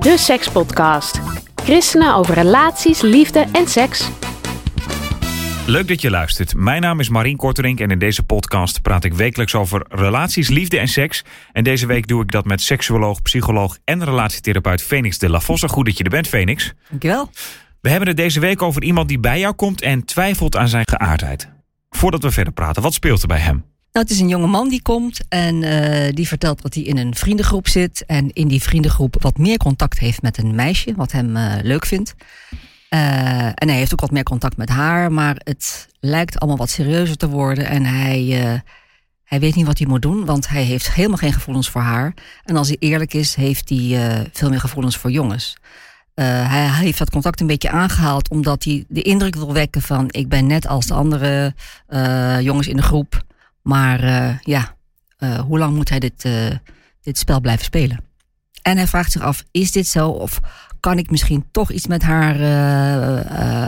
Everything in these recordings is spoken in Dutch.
De Sekspodcast. Christenen over relaties, liefde en seks. Leuk dat je luistert. Mijn naam is Marien Korterink en in deze podcast praat ik wekelijks over relaties, liefde en seks. En deze week doe ik dat met seksuoloog, psycholoog en relatietherapeut Phoenix de La Vosse. Goed dat je er bent, Phoenix. Dankjewel. We hebben het deze week over iemand die bij jou komt en twijfelt aan zijn geaardheid. Voordat we verder praten, wat speelt er bij hem? Nou, het is een jonge man die komt en eh, die vertelt dat hij in een vriendengroep zit. En in die vriendengroep wat meer contact heeft met een meisje, wat hem eh, leuk vindt. Uh, en hij heeft ook wat meer contact met haar, maar het lijkt allemaal wat serieuzer te worden. En hij, hij weet niet wat hij moet doen, want hij heeft helemaal geen gevoelens voor haar. En als hij eerlijk is, heeft hij veel meer gevoelens voor jongens. hij heeft dat contact een beetje aangehaald omdat hij de indruk wil wekken van ik ben net als de andere jongens in de groep. Maar uh, ja, uh, hoe lang moet hij dit, uh, dit spel blijven spelen? En hij vraagt zich af, is dit zo? Of kan ik misschien toch iets met haar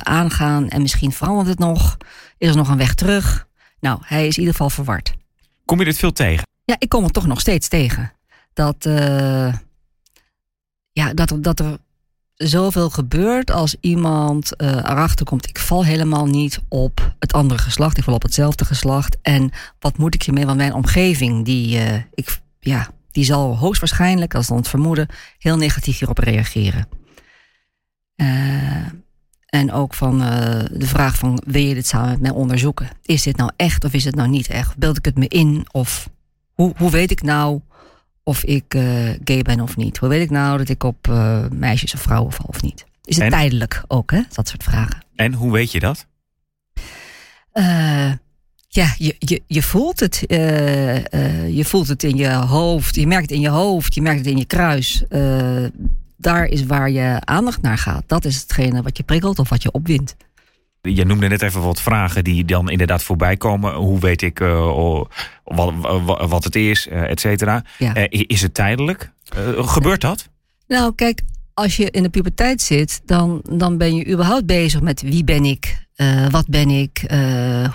aangaan? En misschien verandert het nog? Is er nog een weg terug? Nou, hij is in ieder geval verward. Kom je dit veel tegen? Ja, ik kom het toch nog steeds tegen. Dat, ja, dat, dat er zoveel gebeurt als iemand uh, erachter komt. Ik val helemaal niet op het andere geslacht. Ik val op hetzelfde geslacht. En wat moet ik hiermee? Want mijn omgeving, die, uh, ik, ja, die zal hoogstwaarschijnlijk, als dan het vermoeden, heel negatief hierop reageren. Uh, en ook van de vraag van, wil je dit samen met mij onderzoeken? Is dit nou echt of is het nou niet echt? Beeld ik het me in? Of hoe, hoe weet ik nou of ik uh, gay ben of niet? Hoe weet ik nou dat ik op uh, meisjes of vrouwen val of niet? Is het en? tijdelijk ook, hè? Dat soort vragen. En hoe weet je dat? Uh, ja, je, je, je voelt het. je voelt het in je hoofd. Je merkt het in je hoofd. Je merkt het in je kruis. daar is waar je aandacht naar gaat. Dat is hetgene wat je prikkelt of wat je opwindt. Je noemde net even wat vragen die dan inderdaad voorbij komen. Hoe weet ik uh, wat, wat, het is, uh, et cetera. Ja. Uh, is het tijdelijk? gebeurt dat? Nou, kijk, als je in de puberteit zit, dan, dan ben je überhaupt bezig met wie ben ik, wat ben ik,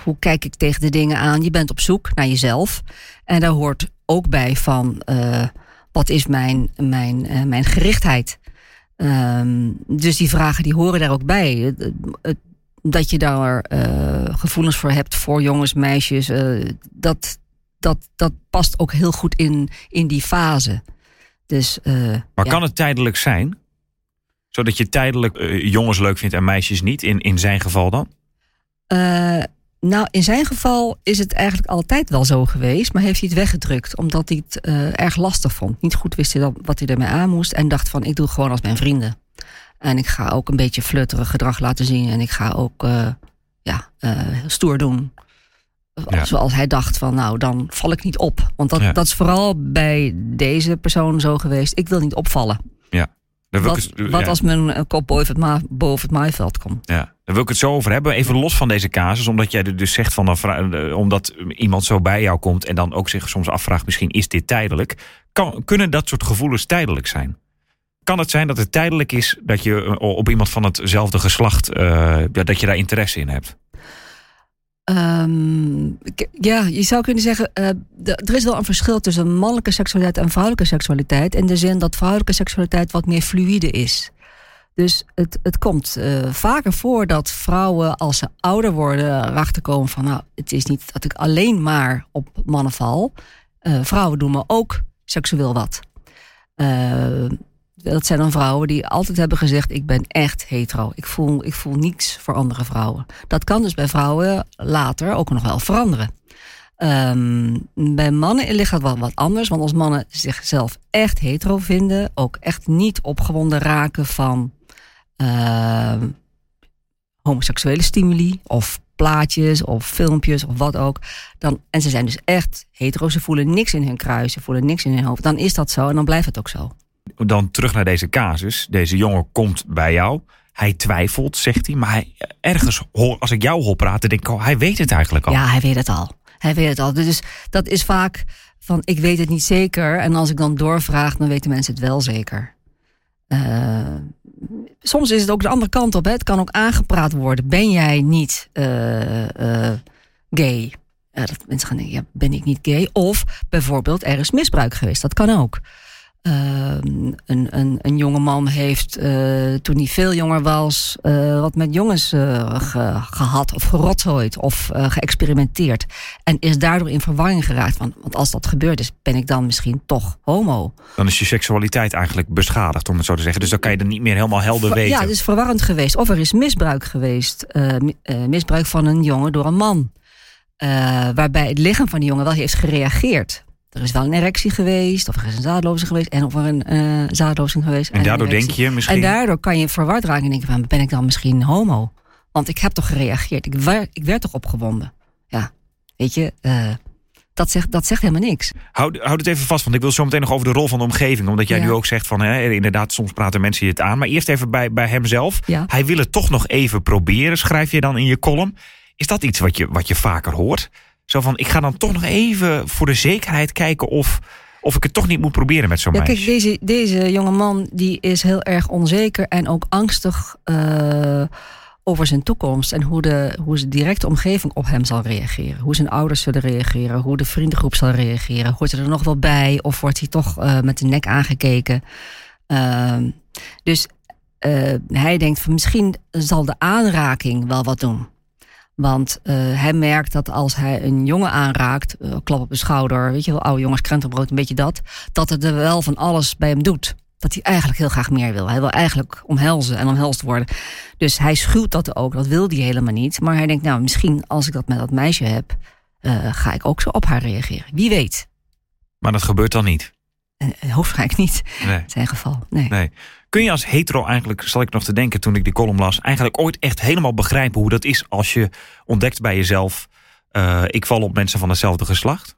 hoe kijk ik tegen de dingen aan. Je bent op zoek naar jezelf. En daar hoort ook bij van wat is mijn, mijn, mijn gerichtheid. Um, dus die vragen die horen daar ook bij. Het, het, dat je daar uh, gevoelens voor hebt voor jongens, meisjes. Uh, dat, dat, dat past ook heel goed in, in die fase. Dus, uh, maar ja. kan het tijdelijk zijn? Zodat je tijdelijk jongens leuk vindt en meisjes niet, in, in zijn geval dan? nou, in zijn geval is het eigenlijk altijd wel zo geweest, maar heeft hij het weggedrukt omdat hij het erg lastig vond. Niet goed wist hij wat hij ermee aan moest en dacht van ik doe het gewoon als mijn vrienden. En ik ga ook een beetje flutterig gedrag laten zien. En ik ga ook uh, ja, uh, stoer doen. Ja. Zoals hij dacht van, nou, dan val ik niet op. Want dat, Ja. dat is vooral bij deze persoon zo geweest. Ik wil niet opvallen. Ja. Dan wil ik Wat, het- wat ja. als mijn eh, kop boven het, ma boven het maaiveld komt? Ja, daar wil ik het zo over hebben. Even los van deze casus, omdat jij er dus zegt van, dan eh, omdat iemand zo bij jou komt en dan ook zich soms afvraagt, misschien is dit tijdelijk. Kan, kunnen dat soort gevoelens tijdelijk zijn? Kan het zijn dat het tijdelijk is dat je eh, op iemand van hetzelfde geslacht, eh, dat je daar interesse in hebt? Ehm, ja, je zou kunnen zeggen, eh, er is wel een verschil tussen mannelijke seksualiteit en vrouwelijke seksualiteit. In de zin dat vrouwelijke seksualiteit wat meer fluïde is. Dus het, het komt vaker voor dat vrouwen, als ze ouder worden, erachter komen van, nou, het is niet dat ik alleen maar op mannen val. Vrouwen doen me ook seksueel wat. Dat zijn dan vrouwen die altijd hebben gezegd: Ik ben echt hetero. Ik voel, ik voel niets voor andere vrouwen. Dat kan dus bij vrouwen later ook nog wel veranderen. Ehm, bij mannen ligt het wel wat anders. Want als mannen zichzelf echt hetero vinden, ook echt niet opgewonden raken van. ehm, homoseksuele stimuli of plaatjes of filmpjes of wat ook. Dan, en ze zijn dus echt hetero, ze voelen niks in hun kruis, ze voelen niks in hun hoofd. Dan is dat zo en dan blijft het ook zo. Dan terug naar deze casus. Deze jongen komt bij jou. Hij twijfelt, zegt hij. Maar hij, ergens, als ik jou hoor praten, denk ik, hij weet het eigenlijk al. Ja, hij weet het al. Hij weet het al. Dus dat is vaak van, ik weet het niet zeker. En als ik dan doorvraag, dan weten mensen het wel zeker. Uh, soms is het ook de andere kant op. Hè. Het kan ook aangepraat worden. Ben jij niet uh, uh, gay? dat mensen gaan denken, ja, ben ik niet gay? Of bijvoorbeeld, er is misbruik geweest. Dat kan ook. Ehm, een, een, een jonge man heeft uh, toen hij veel jonger was, uh, wat met jongens ge, gehad of gerotzooid of geëxperimenteerd. En is daardoor in verwarring geraakt. Van, want als dat gebeurd is, ben ik dan misschien toch homo. Dan is je seksualiteit eigenlijk beschadigd, om het zo te zeggen. Dus dan kan je er niet meer helemaal helder weten. Ja, het is verwarrend geweest. Of er is misbruik geweest. misbruik van een jongen door een man. waarbij het lichaam van die jongen wel heeft gereageerd er is wel een erectie geweest, of er is een zaadlozing geweest, en of er een uh, zaadlozing geweest. En, daardoor denk je misschien. En daardoor kan je verward raken en denken: van, ben ik dan misschien homo? Want ik heb toch gereageerd, ik, werd, ik werd toch opgewonden. Ja, weet je, uh, dat, zegt, dat zegt helemaal niks. Houd, houd het even vast, want ik wil zo meteen nog over de rol van de omgeving. Omdat jij ja. nu ook zegt van, hè, inderdaad, soms praten mensen het aan. Maar eerst even bij, bij hemzelf. Ja. Hij wil het toch nog even proberen, schrijf je dan in je column. Is dat iets wat je, wat je vaker hoort? Zo van, ik ga dan toch nog even voor de zekerheid kijken of, of ik het toch niet moet proberen met zo'n ja, meisje. Kijk, deze, deze jonge man die is heel erg onzeker en ook angstig uh, over zijn toekomst. En hoe de, hoe de directe omgeving op hem zal reageren. Hoe zijn ouders zullen reageren. Hoe de vriendengroep zal reageren. Hoort hij er nog wel bij? Of wordt hij toch uh, met de nek aangekeken? Uh, dus uh, hij denkt van misschien zal de aanraking wel wat doen. Want uh, hij merkt dat als hij een jongen aanraakt, uh, klap op de schouder, weet je wel, oude jongens, krentenbrood, een beetje dat, dat het er wel van alles bij hem doet. Dat hij eigenlijk heel graag meer wil. Hij wil eigenlijk omhelzen en omhelst worden. Dus hij schuwt dat ook, dat wil hij helemaal niet. Maar hij denkt, nou, misschien als ik dat met dat meisje heb, uh, ga ik ook zo op haar reageren. Wie weet. Maar dat gebeurt dan niet? Hoofdwaarschijnlijk niet, nee. in zijn geval. Nee. nee. Kun je als hetero eigenlijk, zal ik nog te denken toen ik die column las, eigenlijk ooit echt helemaal begrijpen hoe dat is als je ontdekt bij jezelf, uh, ik val op mensen van hetzelfde geslacht?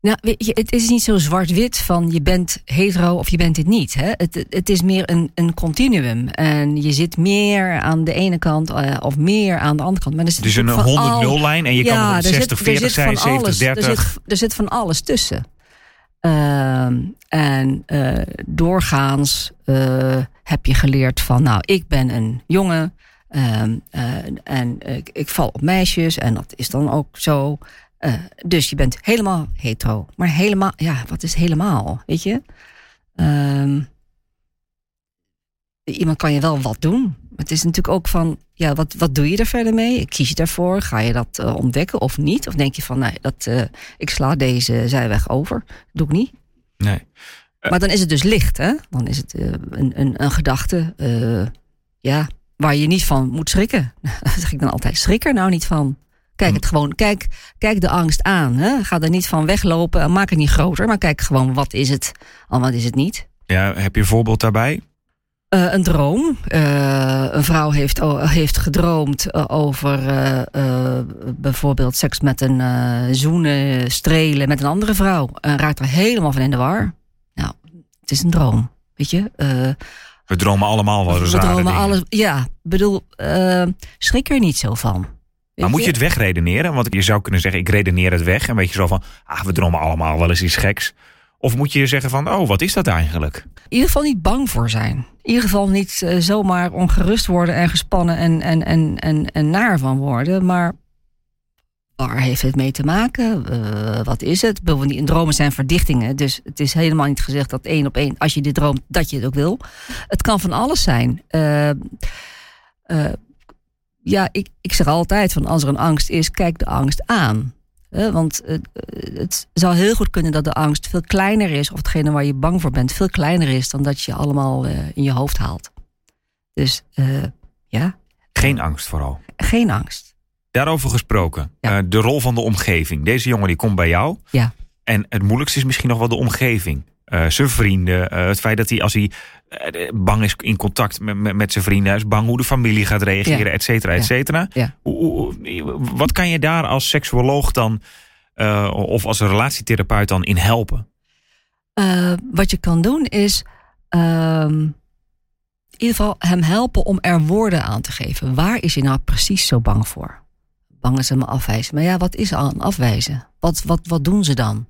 Nou, weet je, het is niet zo zwart-wit van je bent hetero of je bent dit niet. Hè? Het, het is meer een, een continuum. En je zit meer aan de ene kant uh, of meer aan de andere kant. Maar er zit dus een 100-0-lijn en je ja, kan 60-40 zijn, 70-30. Er er zit van alles tussen. Uh, en uh, doorgaans uh, heb je geleerd van, nou, ik ben een jongen en ik, ik, val op meisjes en dat is dan ook zo. dus je bent helemaal hetero. Maar helemaal, ja, wat is helemaal, weet je? Ehm, iemand kan je wel wat doen. Het is natuurlijk ook van, ja, wat, wat doe je er verder mee? Kies je daarvoor? Ga je dat uh, ontdekken of niet? Of denk je van, nee, dat, uh, ik sla deze zijweg over. Dat doe ik niet. Nee. Uh, maar dan is het dus licht, hè? Dan is het een, een, een gedachte, ja, waar je niet van moet schrikken. dat zeg ik dan altijd, schrik er nou niet van. Kijk het gewoon, kijk, kijk de angst aan. Hè? Ga er niet van weglopen en maak het niet groter. Maar kijk gewoon, wat is het al wat is het niet? Ja, heb je een voorbeeld daarbij? Uh, een droom. Uh, een vrouw heeft, uh, heeft gedroomd over bijvoorbeeld seks met een zoenen, strelen met een andere vrouw. En raakt er helemaal van in de war. Nou, het is een droom. Weet je? we dromen allemaal wel We dromen alles. Ja, bedoel, schrik er niet zo van. Maar moet je het wegredeneren? Want je zou kunnen zeggen, ik redeneer het weg. En weet je zo van, ah, we dromen allemaal wel eens iets geks. Of moet je zeggen van, oh, wat is dat eigenlijk? In ieder geval niet bang voor zijn. In ieder geval niet uh, zomaar ongerust worden en gespannen en, en, en, en, en naar van worden. Maar waar heeft het mee te maken? Uh, wat is het? In dromen zijn verdichtingen. Dus het is helemaal niet gezegd dat één op één, als je dit droomt, dat je het ook wil. Het kan van alles zijn. Uh, ja, ik, ik zeg altijd van als er een angst is, kijk de angst aan. Want uh, het zou heel goed kunnen dat de angst veel kleiner is, of hetgene waar je bang voor bent, veel kleiner is dan dat je allemaal uh, in je hoofd haalt. Dus ja. Geen angst vooral. Geen angst. Daarover gesproken, ja. de rol van de omgeving. Deze jongen die komt bij jou. Ja. En het moeilijkste is misschien nog wel de omgeving. zijn vrienden, het feit dat hij als hij eh, bang is in contact met, met, met zijn vrienden. Is bang hoe de familie gaat reageren, Ja. et cetera, et cetera. Ja. Wat kan je daar als seksuoloog dan, eh, of als relatietherapeut dan in helpen? Eh, wat je kan doen is ehm, in ieder geval hem helpen om er woorden aan te geven. Waar is hij nou precies zo bang voor? Bang is hem afwijzen. Maar ja, wat is aan afwijzen? Wat, wat, wat doen ze dan?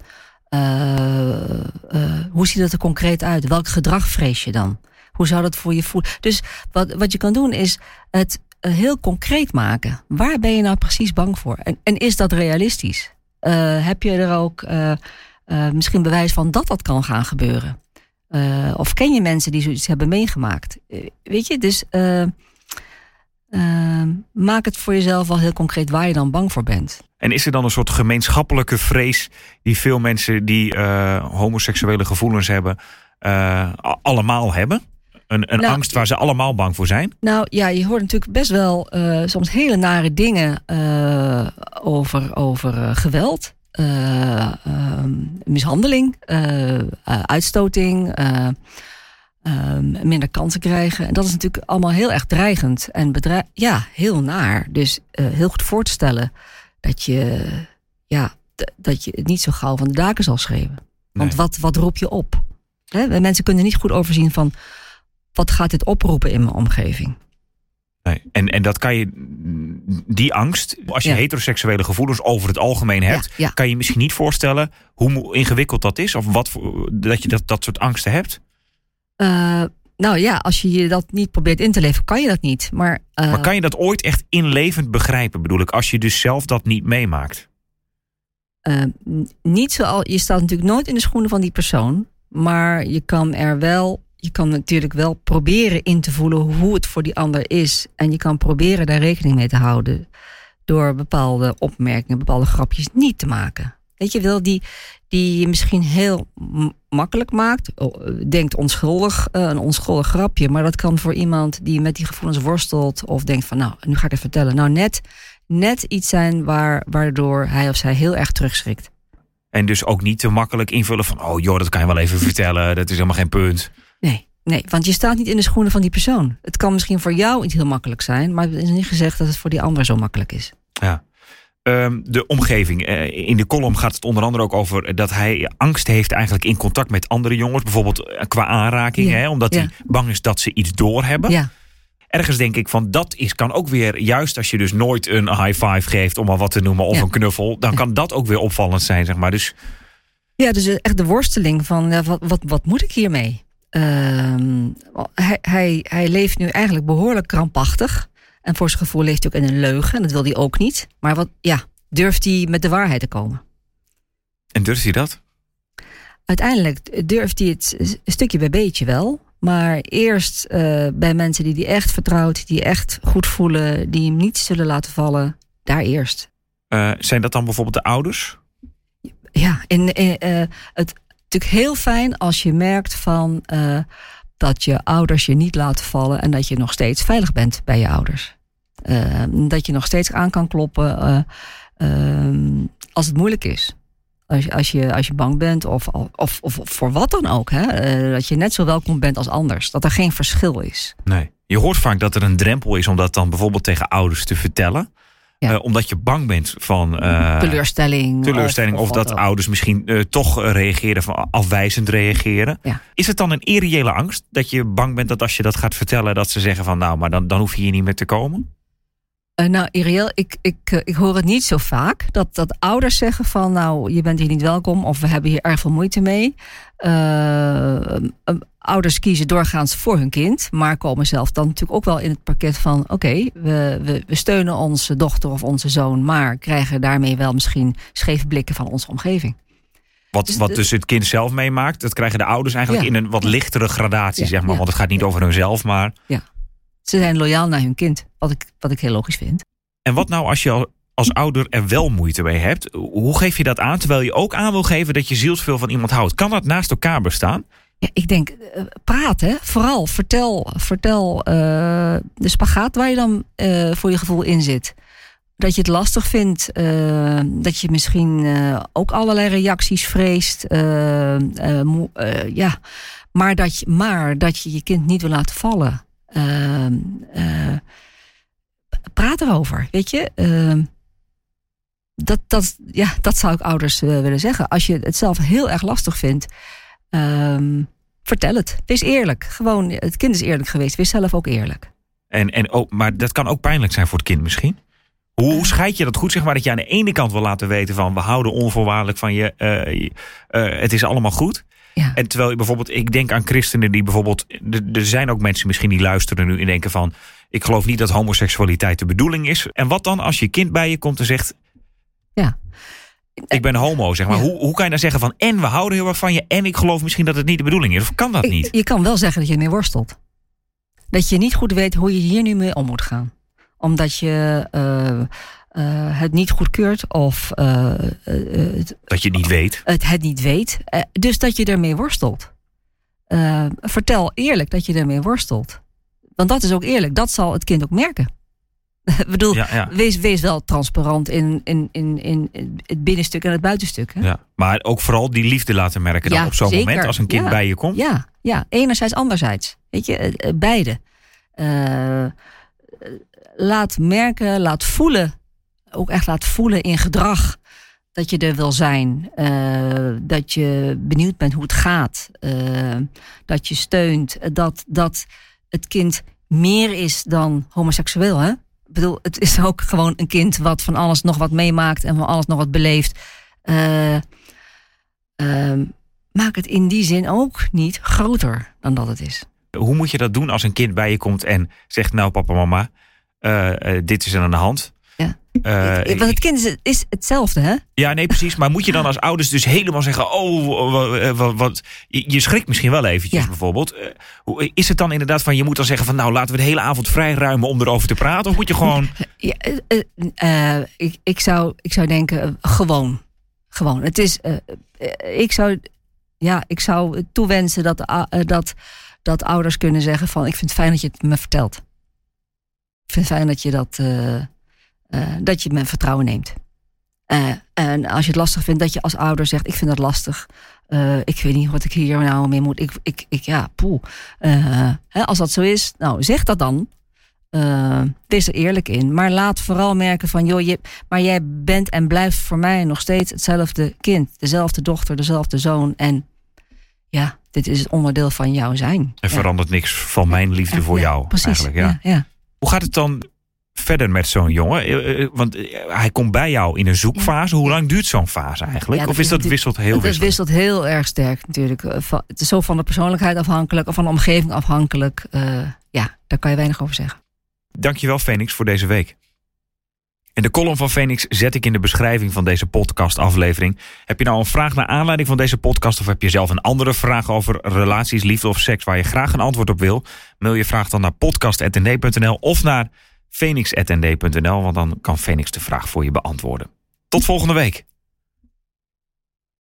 Eh, eh, hoe ziet het er concreet uit? Welk gedrag vrees je dan? Hoe zou dat voor je voelen? Dus wat, wat je kan doen is het eh, heel concreet maken. Waar ben je nou precies bang voor? En, en is dat realistisch? Heb je er ook misschien bewijs van dat dat kan gaan gebeuren? Of ken je mensen die zoiets hebben meegemaakt? Weet je, dus eh, eh, maak het voor jezelf wel heel concreet waar je dan bang voor bent. En is er dan een soort gemeenschappelijke vrees die veel mensen die eh, homoseksuele gevoelens hebben, eh, allemaal hebben? Een, een Nou, angst waar ze allemaal bang voor zijn? Nou ja, je hoort natuurlijk best wel eh, soms hele nare dingen over, over geweld, eh, ehm, mishandeling, uitstoting, eh, ehm, minder kansen krijgen. En dat is natuurlijk allemaal heel erg dreigend en ja, heel naar. Dus eh, heel goed voor te stellen dat je, ja, dat je het niet zo gauw van de daken zal schreeuwen. Want Nee. wat, wat roep je op? Hè? Mensen kunnen niet goed overzien van wat gaat dit oproepen in mijn omgeving. Nee. En, en dat kan je, die angst, als je Ja. heteroseksuele gevoelens over het algemeen hebt, Ja, ja. kan je misschien niet voorstellen hoe ingewikkeld dat is? Of wat voor, dat je dat, dat soort angsten hebt? Eh, nou ja, als je je dat niet probeert in te leven, kan je dat niet. Maar, eh, Maar kan je dat ooit echt inlevend begrijpen, bedoel ik, als je dus zelf dat niet meemaakt? eh, niet zoal, je staat natuurlijk nooit in de schoenen van die persoon. Maar je kan er wel, je kan natuurlijk wel proberen in te voelen hoe het voor die ander is. En je kan proberen daar rekening mee te houden. Door bepaalde opmerkingen, bepaalde grapjes niet te maken. Weet je wel, die, die je misschien heel makkelijk maakt. Denkt onschuldig, eh, een onschuldig grapje. Maar dat kan voor iemand die met die gevoelens worstelt. Of denkt van nou, nu ga ik het vertellen. Nou, net, net iets zijn waar, waardoor hij of zij heel erg terugschrikt. En dus ook niet te makkelijk invullen van, oh joh, dat kan je wel even vertellen, dat is helemaal geen punt. Nee, nee, want je staat niet in de schoenen van die persoon. Het kan misschien voor jou niet heel makkelijk zijn, maar het is niet gezegd dat het voor die ander zo makkelijk is. Ja. Ehm, de omgeving. Eh, in de column gaat het onder andere ook over dat hij angst heeft eigenlijk in contact met andere jongens. Bijvoorbeeld eh, qua aanraking. Ja. Hè, omdat Ja. hij bang is dat ze iets doorhebben. Ja, Ergens denk ik van dat is, kan ook weer, juist als je dus nooit een high five geeft, om maar wat te noemen, of een knuffel. Dan kan dat ook weer opvallend zijn, zeg maar. Dus ja dus echt de worsteling van wat, wat, wat moet ik hiermee? Ehm, hij, hij, hij leeft nu eigenlijk behoorlijk krampachtig. En voor zijn gevoel leeft hij ook in een leugen. En dat wil hij ook niet. Maar wat, ja, durft hij met de waarheid te komen? en durft hij dat? uiteindelijk durft hij het stukje bij beetje wel. Maar eerst eh, bij mensen die hij echt vertrouwt, die echt goed voelen, die hem niet zullen laten vallen, daar eerst. Eh, zijn dat dan bijvoorbeeld de ouders? Ja, en eh, het natuurlijk heel fijn als je merkt van eh, dat je ouders je niet laten vallen en dat je nog steeds veilig bent bij je ouders. Eh, dat je nog steeds aan kan kloppen eh, ehm, als het moeilijk is. Als je, als je, als je bang bent of, of, of voor wat dan ook. Hè? Eh, dat je net zo welkom bent als anders. Dat er geen verschil is. Nee. Je hoort vaak dat er een drempel is om dat dan bijvoorbeeld tegen ouders te vertellen. Ja. Eh, omdat je bang bent van eh, teleurstelling. teleurstelling of, dat ouders misschien eh, toch reageren van afwijzend reageren. Ja. Is het dan een irreële angst dat je bang bent dat als je dat gaat vertellen dat ze zeggen van nou, maar dan, dan hoef je hier niet meer te komen? Eh, nou, Iriel, ik, ik, eh, ik hoor het niet zo vaak. Dat, dat ouders zeggen van, nou, je bent hier niet welkom. Of we hebben hier erg veel moeite mee. Eh, ouders kiezen doorgaans voor hun kind. Maar komen zelf dan natuurlijk ook wel in het pakket van... oké, we, we, we steunen onze dochter of onze zoon... maar krijgen daarmee wel misschien scheve blikken van onze omgeving. Wat, Dus wat dus het kind zelf meemaakt, dat krijgen de ouders eigenlijk Ja. in een wat lichtere gradatie, Ja, zeg maar. ja. Want het gaat niet over hunzelf, maar... Ze zijn loyaal naar hun kind, wat ik, wat ik heel logisch vind. En wat nou als je al- als ouder er wel moeite mee hebt? Hoe geef je dat aan, terwijl je ook aan wil geven dat je zielsveel van iemand houdt? Kan dat naast elkaar bestaan? Ja, ik denk, eh, praat hè. Vooral, vertel, vertel eh, de spagaat waar je dan eh, voor je gevoel in zit. dat je het lastig vindt. dat je misschien ook allerlei reacties vreest. ja. maar, dat je, maar dat je je kind niet wil laten vallen. Eh, eh, praat erover, weet je. Eh, dat, dat, ja, dat zou ik ouders eh, willen zeggen. Als je het zelf heel erg lastig vindt, ehm, vertel het. Wees eerlijk. Gewoon, het kind is eerlijk geweest. Wees zelf ook eerlijk. En, en, oh, maar dat kan ook pijnlijk zijn voor het kind misschien. Hoe, hoe scheid je dat goed? Zeg maar dat je aan de ene kant wil laten weten van we houden onvoorwaardelijk van je. eh, eh, het is allemaal goed. Ja. En terwijl je bijvoorbeeld, ik denk aan christenen die bijvoorbeeld. Er zijn ook mensen misschien die luisteren nu en denken van. Ik geloof niet dat homoseksualiteit de bedoeling is. En wat dan als je kind bij je komt en zegt. Ja. Ik ben homo, zeg maar. Ja. Hoe, hoe kan je dan zeggen van. En we houden heel erg van je. En ik geloof misschien dat het niet de bedoeling is. Of kan dat niet? Je kan wel zeggen dat je ermee worstelt. Dat je niet goed weet hoe je hier nu mee om moet gaan. Omdat je eh, eh, het niet goedkeurt of eh, eh, het, Dat je het niet weet. het, het niet weet. Dus dat je ermee worstelt. Vertel eerlijk dat je ermee worstelt. Want dat is ook eerlijk. Dat zal het kind ook merken. Ik bedoel, Ja, ja. wees, wees wel transparant in, in, in, in het binnenstuk en het buitenstuk. Hè? Ja, maar ook vooral die liefde laten merken dan op zo'n moment als een kind bij je komt. Ja, ja, enerzijds, anderzijds. Weet je, beide. Laat merken, laat voelen, ook echt laat voelen in gedrag dat je er wil zijn. eh, dat je benieuwd bent hoe het gaat. eh, dat je steunt. Dat, dat het kind meer is dan homoseksueel. Hè? Ik bedoel, het is ook gewoon een kind wat van alles nog wat meemaakt en van alles nog wat beleeft. Eh, ehm, maak het in die zin ook niet groter dan dat het is. Hoe moet je dat doen als een kind bij je komt en zegt: Nou, papa, mama, dit is aan de hand. Ja. Eh, Ik- Want het kind is, is hetzelfde, hè? ja, nee, precies. Maar moet je dan als ouders dus helemaal zeggen: Oh, wat, wat, wat- je, schrikt misschien wel eventjes Ja. bijvoorbeeld. Eh, hoe- is het dan inderdaad van: je moet dan zeggen van: Nou, laten we de hele avond vrij ruimen om erover te praten? Of moet je gewoon. Ja, eh, ik, ik, zou, ik zou denken, gewoon. Gewoon. Het is, ik, zou, ja, ik zou toewensen dat, dat, dat ouders kunnen zeggen van... ik vind het fijn dat je het me vertelt. Ik vind het fijn dat je, dat, eh, dat je mijn vertrouwen neemt. Eh, en als je het lastig vindt, dat je als ouder zegt... ik vind dat lastig. Eh, ik weet niet wat ik hier nou mee moet. Ik, ik, ik ja, poeh. Eh, hè, als dat zo is, nou, zeg dat dan. Uh, wees er eerlijk in. Maar laat vooral merken van, joh, je, maar jij bent en blijft voor mij nog steeds hetzelfde kind. Dezelfde dochter, dezelfde zoon. En ja, dit is het onderdeel van jouw zijn. Er Ja. verandert niks van mijn liefde voor Ja, jou. Precies. Eigenlijk. Ja, Hoe gaat het dan verder met zo'n jongen? Eh, eh, Want eh, hij komt bij jou in een zoekfase. Hoe lang duurt zo'n fase eigenlijk? Ja, of is dat wisselt heel Het wisselend? wisselt heel erg sterk natuurlijk. Het is zo van de persoonlijkheid afhankelijk of van de omgeving afhankelijk. Ja, daar kan je weinig over zeggen. Dankjewel Phoenix voor deze week. En de column van Phoenix zet ik in de beschrijving van deze podcastaflevering. Heb je nou een vraag naar aanleiding van deze podcast... of heb je zelf een andere vraag over relaties, liefde of seks... waar je graag een antwoord op wil? Mail je vraag dan naar podcast.nd.nl of naar phoenix.nd.nl... want dan kan Phoenix de vraag voor je beantwoorden. Tot volgende week.